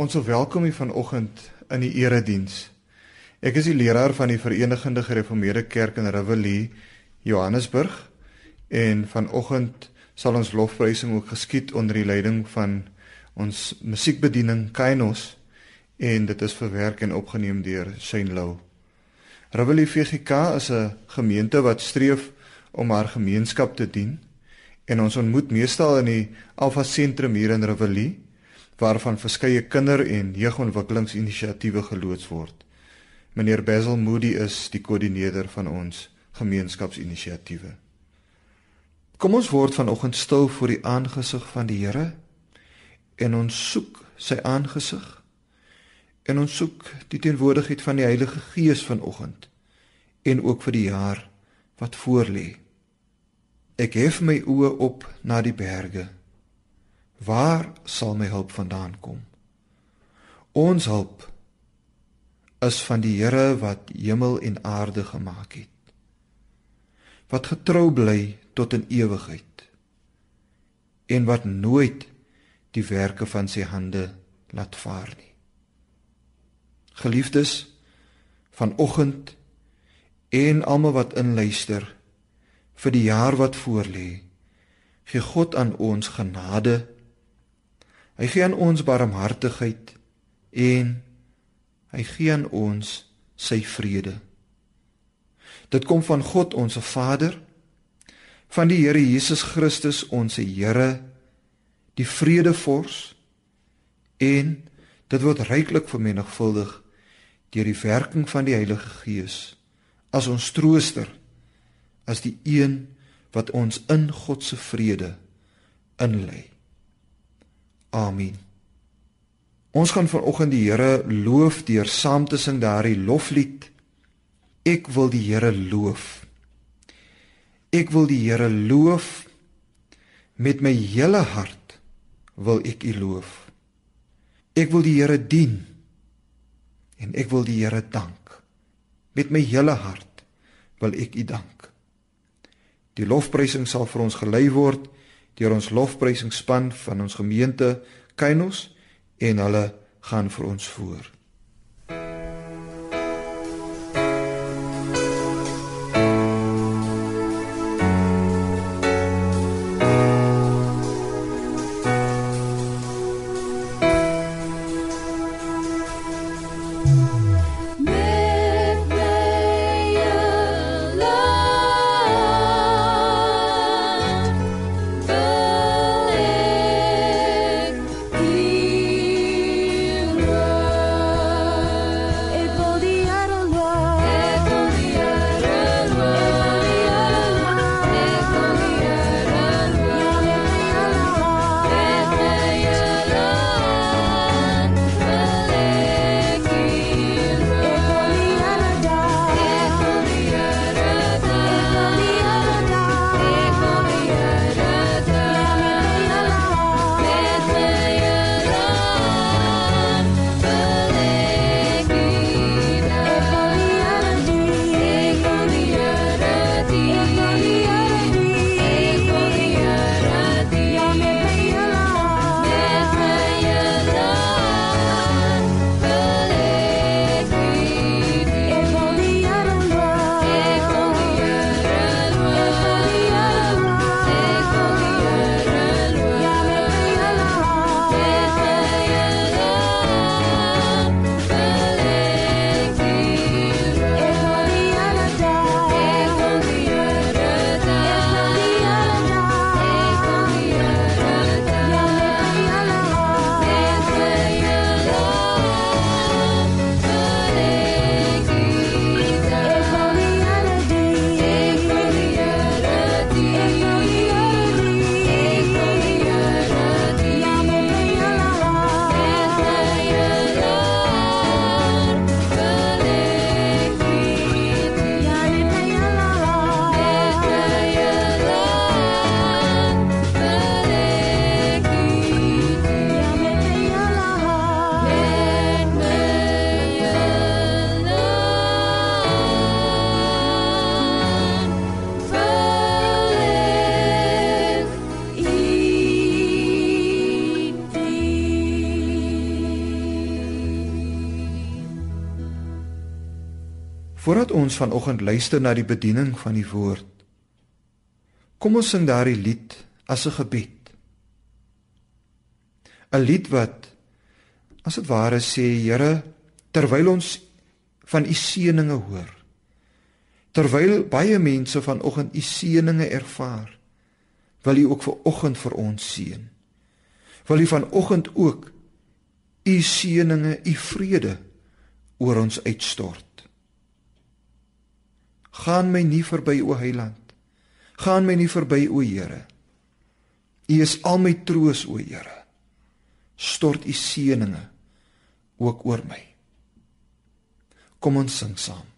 Ons wil welkom u vanoggend in die erediens. Ek is die leraar van die Verenigde Gereformeerde Kerk in Riverlea, Johannesburg, en vanoggend sal ons lofprysing ook geskied onder die leiding van ons musiekbediening Kainos en dit is verwerk en opgeneem deur Shane Lou. Riverlea VGK is 'n gemeente wat streef om haar gemeenskap te dien en ons ontmoet meestal in die Alpha Sentrum hier in Riverlea waarvan verskeie kinder- en jeugontwikkelingsinisiatiewe geloods word. Meneer Basil Moody is die koördineerder van ons gemeenskapsinisiatiewe. Kom ons word vanoggend stil voor die aangesig van die Here en ons soek sy aangesig en ons soek die teenwoordigheid van die Heilige Gees vanoggend en ook vir die jaar wat voorlê. Ek hef my oë op na die berge Waar sal my hulp vandaan kom? Ons hulp is van die Here wat hemel en aarde gemaak het. Wat getrou bly tot in ewigheid en wat nooit die werke van sy hande laat vaar nie. Geliefdes, vanoggend en almal wat inluister vir die jaar wat voorlê, gee God aan ons genade Hy gee aan ons barmhartigheid en hy gee aan ons sy vrede. Dit kom van God ons Vader, van die Here Jesus Christus ons Here, die vredevors en dit word ryklik vermenigvuldig deur die werking van die Heilige Gees as ons trooster, as die een wat ons in God se vrede inlei. Amen. Ons gaan vanoggend die Here loof deur saam te sing daardie loflied. Ek wil die Here loof. Ek wil die Here loof met my hele hart wil ek U loof. Ek wil die Here dien en ek wil die Here dank. Met my hele hart wil ek U dank. Die lofprysing sal vir ons gelei word deur ons lofprysingspan van ons gemeente Kainos en hulle gaan vir ons voor. Voordat ons vanoggend luister na die bediening van die woord, kom ons sing daardie lied as 'n gebed. 'n Lied wat as dit ware sê, Here, terwyl ons van u seëninge hoor, terwyl baie mense vanoggend u seëninge ervaar, wil u ook vanoggend vir ons seën. Wil u vanoggend ook u seëninge, u vrede oor ons uitstort gaan my nie verby o Heiland. Gaan my nie verby o Here. U is al my troos o Here. Stort u seëninge ook oor my. Kom ons sing saam.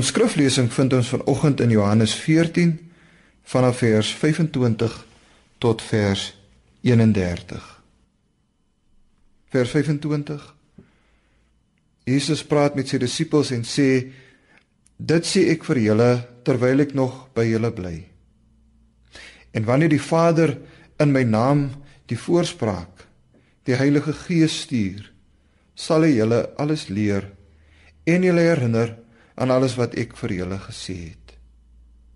Ons skriflesing vind ons vanoggend in Johannes 14 vanaf vers 25 tot vers 31. Vers 25. Jesus praat met sy disippels en sê: "Dit sê ek vir julle terwyl ek nog by julle bly. En wanneer die Vader in my naam die voorspraak, die Heilige Gees stuur, sal hy julle alles leer en julle herinner aan alles wat ek vir julle gesê het.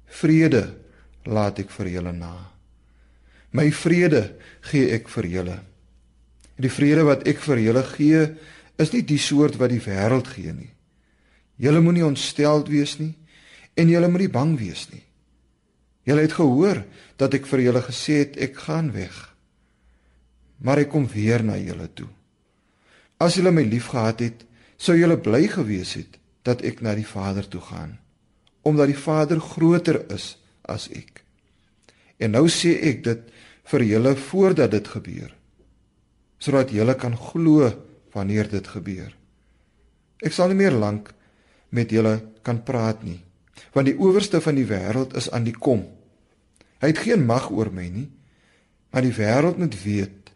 Vrede laat ek vir julle na. My vrede gee ek vir julle. Die vrede wat ek vir julle gee, is nie die soort wat die wêreld gee nie. Julle moenie ontsteld wees nie en julle moenie bang wees nie. Julle het gehoor dat ek vir julle gesê het ek gaan weg. Maar ek kom weer na julle toe. As julle my liefgehad het, sou julle bly gewees het dat ek na die Vader toe gaan, omdat die Vader groter is as ek. En nou sê ek dit vir julle voordat dit gebeur, sodat julle kan glo wanneer dit gebeur. Ek sal nie meer lank met julle kan praat nie, want die owerste van die wêreld is aan die kom. Hy het geen mag oor my nie, maar die wêreld moet weet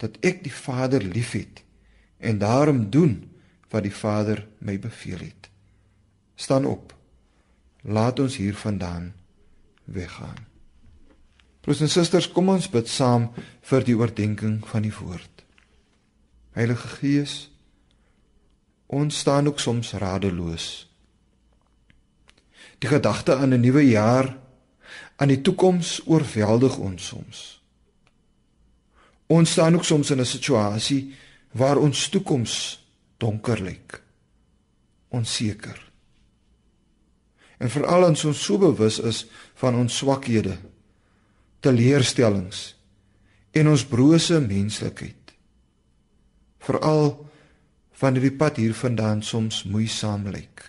dat ek die Vader liefhet en daarom doen wat die Vader my beveel het. Staan op. Laat ons hiervandaan weggaan. Broers en susters, kom ons bid saam vir die oordeenking van die woord. Heilige Gees, ons staan ook soms radeloos. Die gedagte aan 'n nuwe jaar, aan die toekoms oorweldig ons soms. Ons staan ook soms in 'n situasie waar ons toekoms donker lyk. Onseker. En veral as ons so bewus is van ons swakhede, teleurstellings en ons brose menslikheid. Veral wanneer die pad hiervandaan soms moeisaam lyk.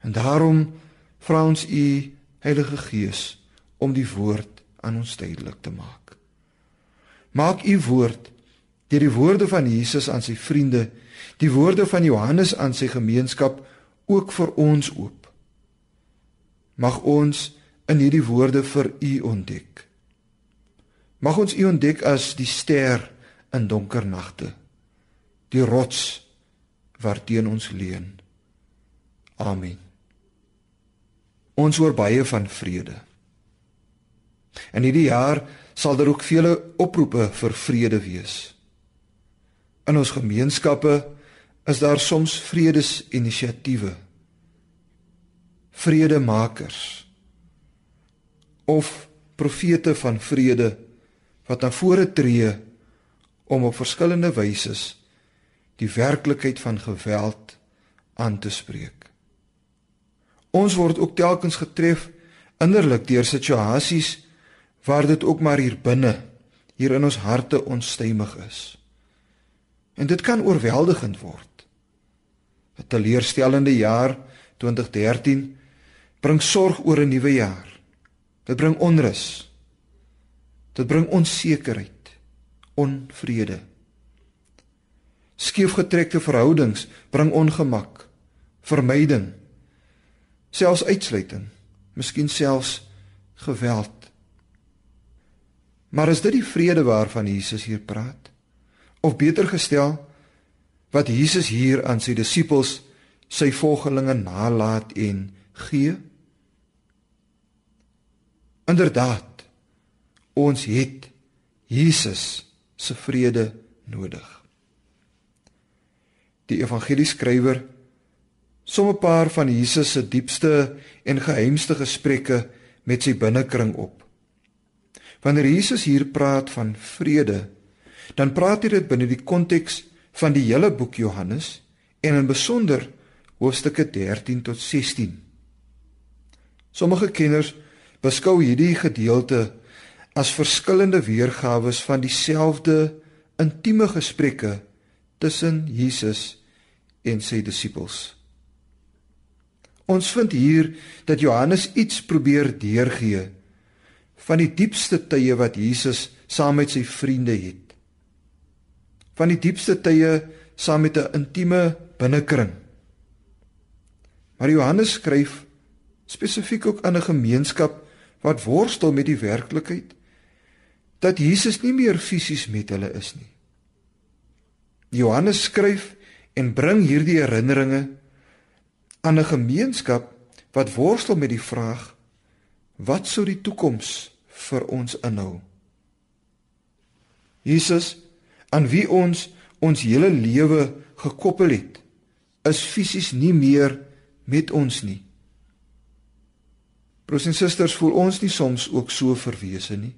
En daarom vra ons u Heilige Gees om die woord aan ons duidelik te maak. Maak u woord deur die woorde van Jesus aan sy vriende, die woorde van Johannes aan sy gemeenskap ook vir ons oop. Mag ons in hierdie woorde vir u ontdek. Mag ons u ontdek as die ster in donker nagte, die rots waarteen ons leun. Amen. Ons hoor baie van vrede. In hierdie jaar sal daar ook vele oproepe vir vrede wees. In ons gemeenskappe is daar soms vredesinisiatiewe. Vredemakers of profete van vrede wat na vore tree om op verskillende wyse die werklikheid van geweld aan te spreek. Ons word ook telkens getref innerlik deur situasies waar dit ook maar hier binne hier in ons harte onstuimig is. En dit kan oorweldigend word. 'n Teleurstellende jaar 2013 bring sorg oor 'n nuwe jaar. Dit bring onrus. Dit bring onsekerheid, onvrede. Skeefgetrekte verhoudings bring ongemak, vermyding, selfs uitsluiting, miskien selfs geweld. Maar is dit die vrede waarvan Jesus hier praat? Of beter gestel, wat Jesus hier aan sy disippels, sy volgelinge nalat en gee? Inderdaad, ons het Jesus se vrede nodig. Die evangelieskrywer som 'n paar van Jesus se diepste en geheimste gesprekke met sy binnekring op. Wanneer Jesus hier praat van vrede, dan praat hy dit binne die konteks van die hele boek Johannes en in besonder hoofstukke 13 tot 16. Sommige kenners beskou hierdie gedeelte as verskillende weergawe van dieselfde intieme gesprekke tussen Jesus en sy disippels. Ons vind hier dat Johannes iets probeer deurgee van die diepste tye wat Jesus saam met sy vriende het van die diepste tye saam met 'n intieme binnekring. Maar Johannes skryf spesifiek ook aan 'n gemeenskap wat worstel met die werklikheid dat Jesus nie meer fisies met hulle is nie. Johannes skryf en bring hierdie herinneringe aan 'n gemeenskap wat worstel met die vraag wat sou die toekoms vir ons inhou? Jesus aan wie ons ons hele lewe gekoppel het, is fisies nie meer met ons nie. Broers en susters, voel ons nie soms ook so verwese nie?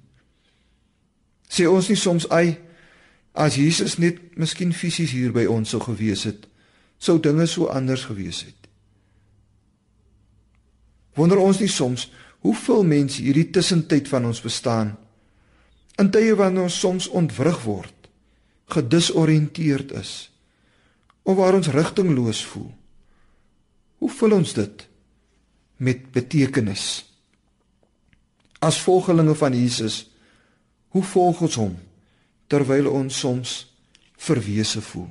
Sê ons nie soms ai as Jesus net miskien fisies hier by ons sou gewees het, sou dinge so anders gewees het. Wonder ons nie soms hoeveel mense hierdie tussentyd van ons bestaan in tye wanneer ons soms ontwrig word, gedisoriënteerd is of waar ons rigtingloos voel. Hoe vul ons dit met betekenis? As volgelinge van Jesus, hoe volg ons hom terwyl ons soms verwese voel?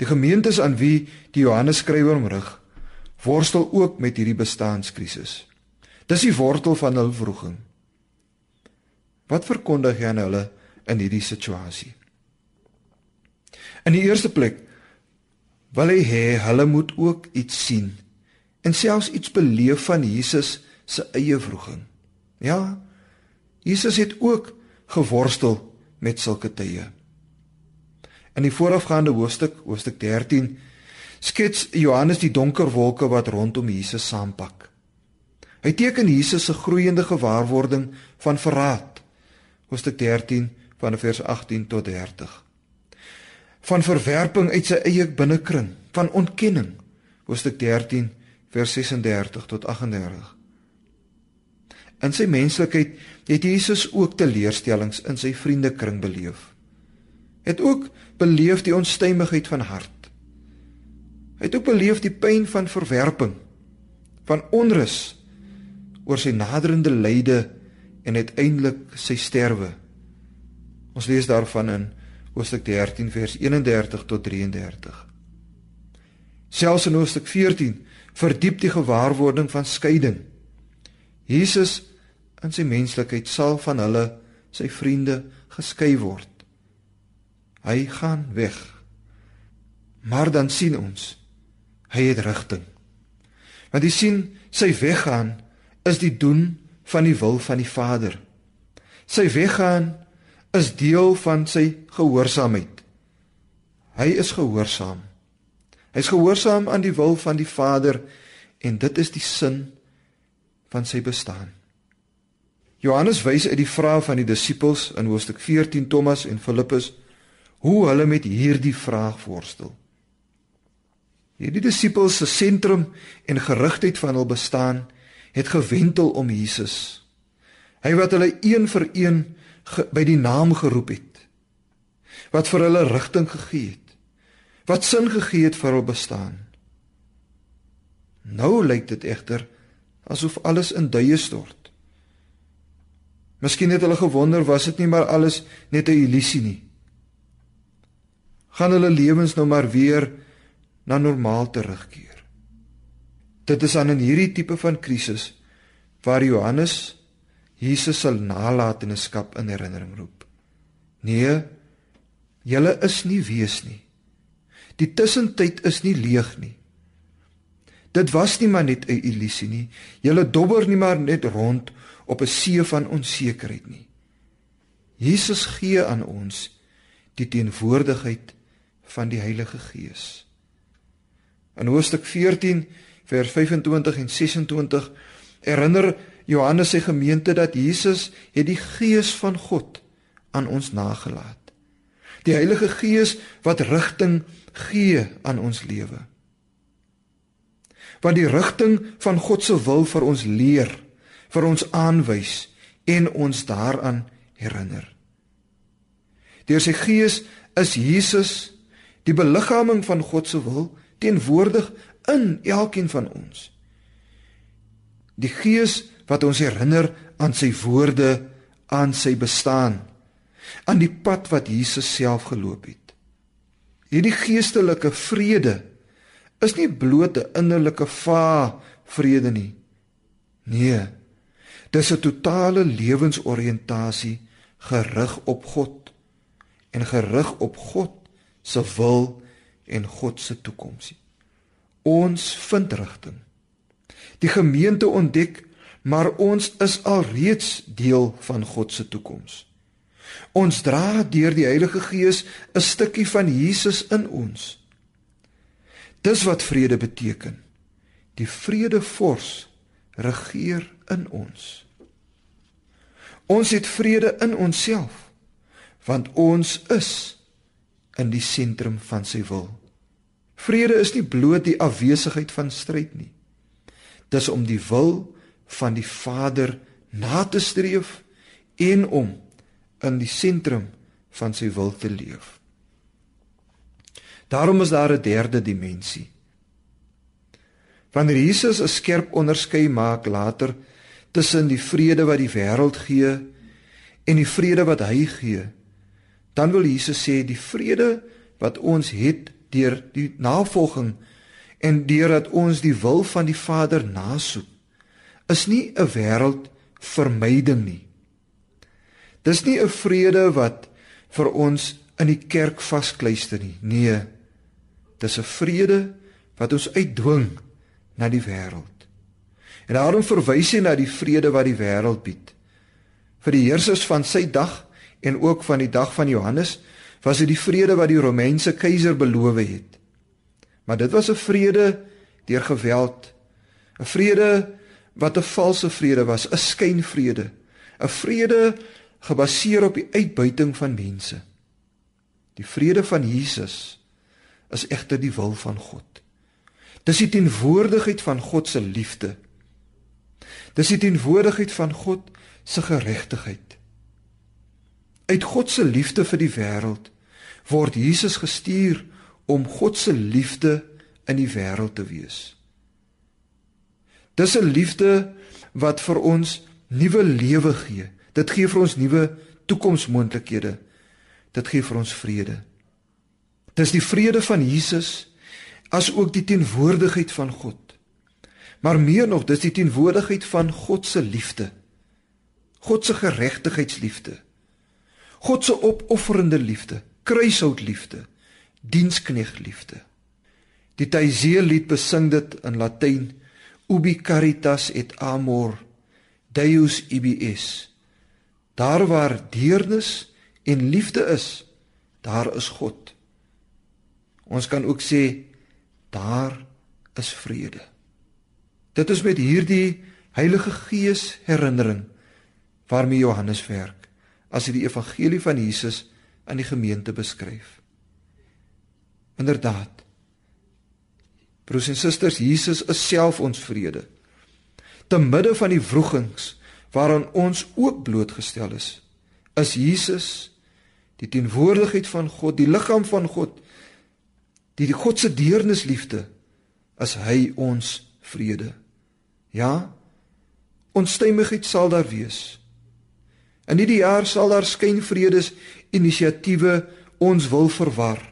Die gemeentes aan wie die Johannes skrywer omrig, worstel ook met hierdie bestaanskrisis. Dis die wortel van hul vroeging. Wat verkondig hy aan hulle in hierdie situasie? In die eerste plek wil hy hê hulle moet ook iets sien en selfs iets beleef van Jesus se eie vroeging. Ja, Jesus het ook geworstel met sulke tye. In die voorafgaande hoofstuk, hoofstuk 13, skets Johannes die donker wolke wat rondom Jesus saampak. Hy teken Jesus se groeiende gewaarwording van verraad. Hoofstuk 13 van vers 18 tot 30 van verwerping uit sy eie binnekring, van ontkenning. Hoofstuk 13 vers 36 tot 38. In sy menslikheid het Jesus ook teleurstellings in sy vriendekring beleef. Het ook beleef die onstuimigheid van hart. Hy het ook beleef die pyn van verwerping, van onrus oor sy naderende lyde en uiteindelik sy sterwe. Ons lees daarvan in hoofstuk 13 vers 31 tot 33. Selfs in hoofstuk 14 verdiep die gewaarwording van skeiding. Jesus in sy menslikheid sal van hulle sy vriende geskei word. Hy gaan weg. Maar dan sien ons hy het rigting. Want jy sien sy weggaan is die doen van die wil van die Vader. Sy weggaan is deel van sy gehoorsaamheid. Hy is gehoorsaam. Hy's gehoorsaam aan die wil van die Vader en dit is die sin van sy bestaan. Johannes wys uit die vrae van die disippels in hoofstuk 14 Thomas en Filippus hoe hulle met hierdie vraag worstel. Hierdie disippels se sentrum en gerigtheid van hul bestaan het gewentel om Jesus. Hy wat hulle een vir een ge, by die naam geroep het. Wat vir hulle rigting gegee het. Wat sin gegee het vir hul bestaan. Nou lyk dit egter asof alles in duie stort. Miskien het hulle gewonder was dit nie maar alles net 'n illusie nie. Gaan hulle lewens nou maar weer na normaal terugkeer. Dit is aan in hierdie tipe van krisis waar Johannes Jesus sal nalatenskap in herinnering roep. Nee, julle is nie wees nie. Die tussentyd is nie leeg nie. Dit was nie maar net 'n illusie nie. Julle dobber nie maar net rond op 'n see van onsekerheid nie. Jesus gee aan ons die teenwoordigheid van die Heilige Gees. In hoofstuk 14 vers 25 en 26 herinner Johannes se gemeente dat Jesus het die gees van God aan ons nagelaat. Die Heilige Gees wat rigting gee aan ons lewe. Wat die rigting van God se wil vir ons leer, vir ons aanwys en ons daaraan herinner. Deur sy Gees is Jesus die beliggaaming van God se wil teenwoordig in elkeen van ons. Die Gees wat ons herinner aan sy woorde, aan sy bestaan, aan die pad wat Jesus self geloop het. Hierdie geestelike vrede is nie bloot 'n innerlike va vrede nie. Nee, dis 'n totale lewensoriëntasie gerig op God en gerig op God se wil en God se toekoms. Ons vind rigting. Die gemeente ontdek maar ons is alreeds deel van God se toekoms. Ons dra deur die Heilige Gees 'n stukkie van Jesus in ons. Dis wat vrede beteken. Die vredevors regeer in ons. Ons het vrede in onsself want ons is in die sentrum van sy wil. Vrede is nie bloot die afwesigheid van stryd nie. Dis om die wil van die Vader na te streef en om in die sentrum van sy wil te leef. Daarom is daar 'n derde dimensie. Wanneer Jesus 'n skerp onderskeid maak later tussen die vrede wat die wêreld gee en die vrede wat hy gee, dan wil Jesus sê die vrede wat ons het deur die navolging en deurdat ons die wil van die Vader nasoek is nie 'n wêreld vermyding nie. Dis nie 'n vrede wat vir ons in die kerk vaskluister nie. Nee. Dis 'n vrede wat ons uitdwing na die wêreld. En daarom verwys hy na die vrede wat die wêreld bied. Vir die heersers van sy dag en ook van die dag van Johannes was dit die vrede wat die Romeinse keiser beloof het. Maar dit was 'n vrede deur geweld, 'n vrede wat 'n valse vrede was, 'n skynvrede, 'n vrede gebaseer op die uitbuiting van mense. Die vrede van Jesus is egter die wil van God. Dis die teenwoordigheid van God se liefde. Dis die teenwoordigheid van God se geregtigheid. Uit God se liefde vir die wêreld word Jesus gestuur om God se liefde in die wêreld te wees. Dis 'n liefde wat vir ons nuwe lewe gee. Dit gee vir ons nuwe toekomsmoontlikhede. Dit gee vir ons vrede. Dis die vrede van Jesus as ook die teenwoordigheid van God. Maar meer nog, dis die teenwoordigheid van God se liefde. God se geregtigheidsliefde. God se opofferende liefde, kruishoutliefde, diensknegliefde. Die Taizee lied besing dit in Latyn: Ubi caritas et amor Deus ibi es. Daar waar deernis en liefde is, daar is God. Ons kan ook sê daar is vrede. Dit is met hierdie Heilige Gees herinnering waarmee Johannes werk as hy die evangelie van Jesus aan die gemeente beskryf. Inderdaad. Broers en susters, Jesus is self ons vrede. Te midde van die wrogings waaraan ons ook blootgestel is, is Jesus die teenwoordigheid van God, die liggaam van God, die die God se deernisliefde as hy ons vrede. Ja, onstuimigheid sal daar wees. In hierdie jaar sal daar skynvredes inisiatiewe ons wil verwar.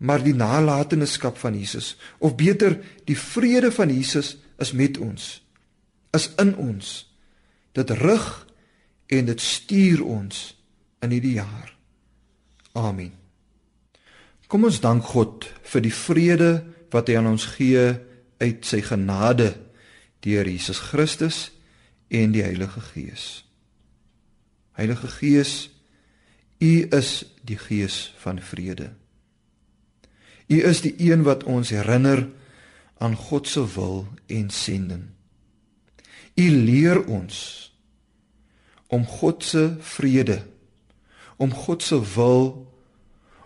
Maar die nalatenskap van Jesus, of beter die vrede van Jesus is met ons. Is in ons. Dit rig en dit stuur ons in hierdie jaar. Amen. Kom ons dank God vir die vrede wat hy aan ons gee uit sy genade deur Jesus Christus en die Heilige Gees. Heilige Gees, U is die Gees van vrede. U is die een wat ons herinner aan God se wil en sending. U leer ons om God se vrede, om God se wil,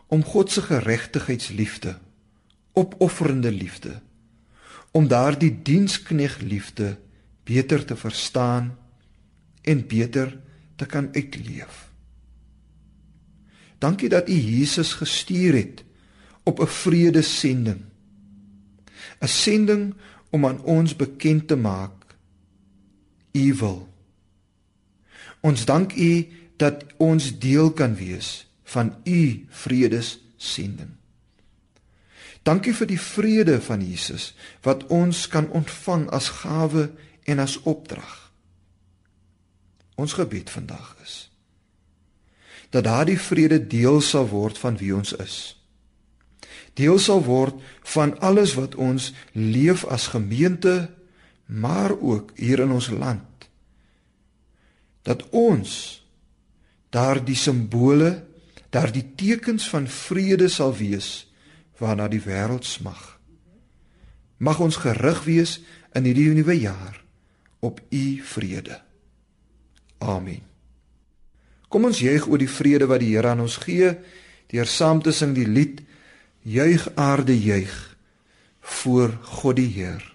om God se geregtigheidsliefde, opofferende liefde, om daardie diensknegliefde beter te verstaan en beter te te kan uitleef. Dankie dat U Jesus gestuur het op 'n vredesending. 'n Sending om aan ons bekend te maak U wil. Ons dank U dat ons deel kan wees van U vredessending. Dankie vir die vrede van Jesus wat ons kan ontvang as gawe en as opdrag. Ons gebed vandag is dat daardie vrede deel sal word van wie ons is. Deel sal word van alles wat ons leef as gemeente, maar ook hier in ons land dat ons daardie simbole, daardie tekens van vrede sal wees waarna die wêreld smag. Mag ons gerig wees in hierdie nuwe jaar op u vrede. Amen. Kom ons juig oor die vrede wat die Here aan ons gee deur saam te sing die lied Juig aarde juig voor God die Heer.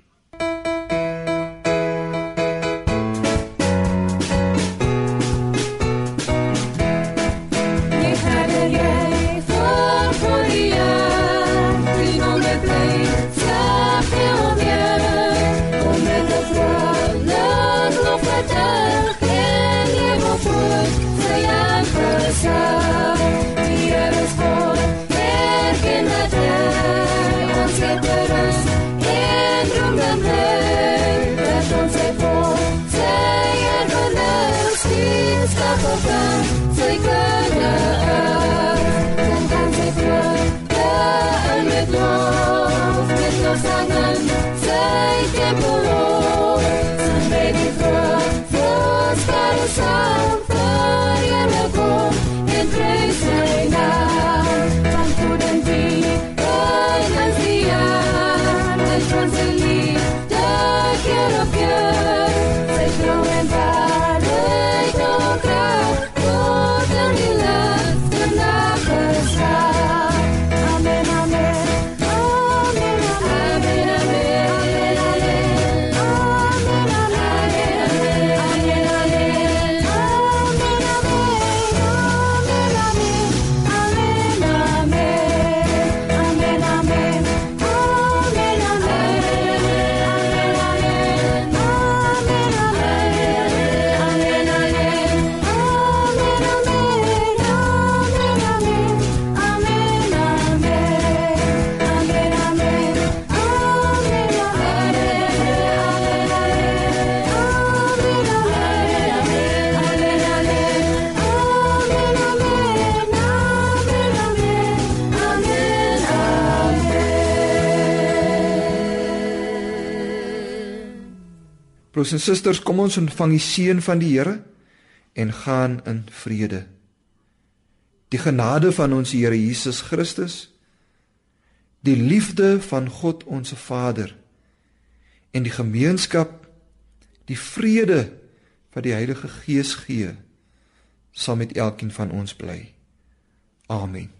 Broers en susters, kom ons ontvang die seën van die Here en gaan in vrede. Die genade van ons Here Jesus Christus, die liefde van God ons Vader en die gemeenskap, die vrede wat die Heilige Gees gee, sal met elkeen van ons bly. Amen.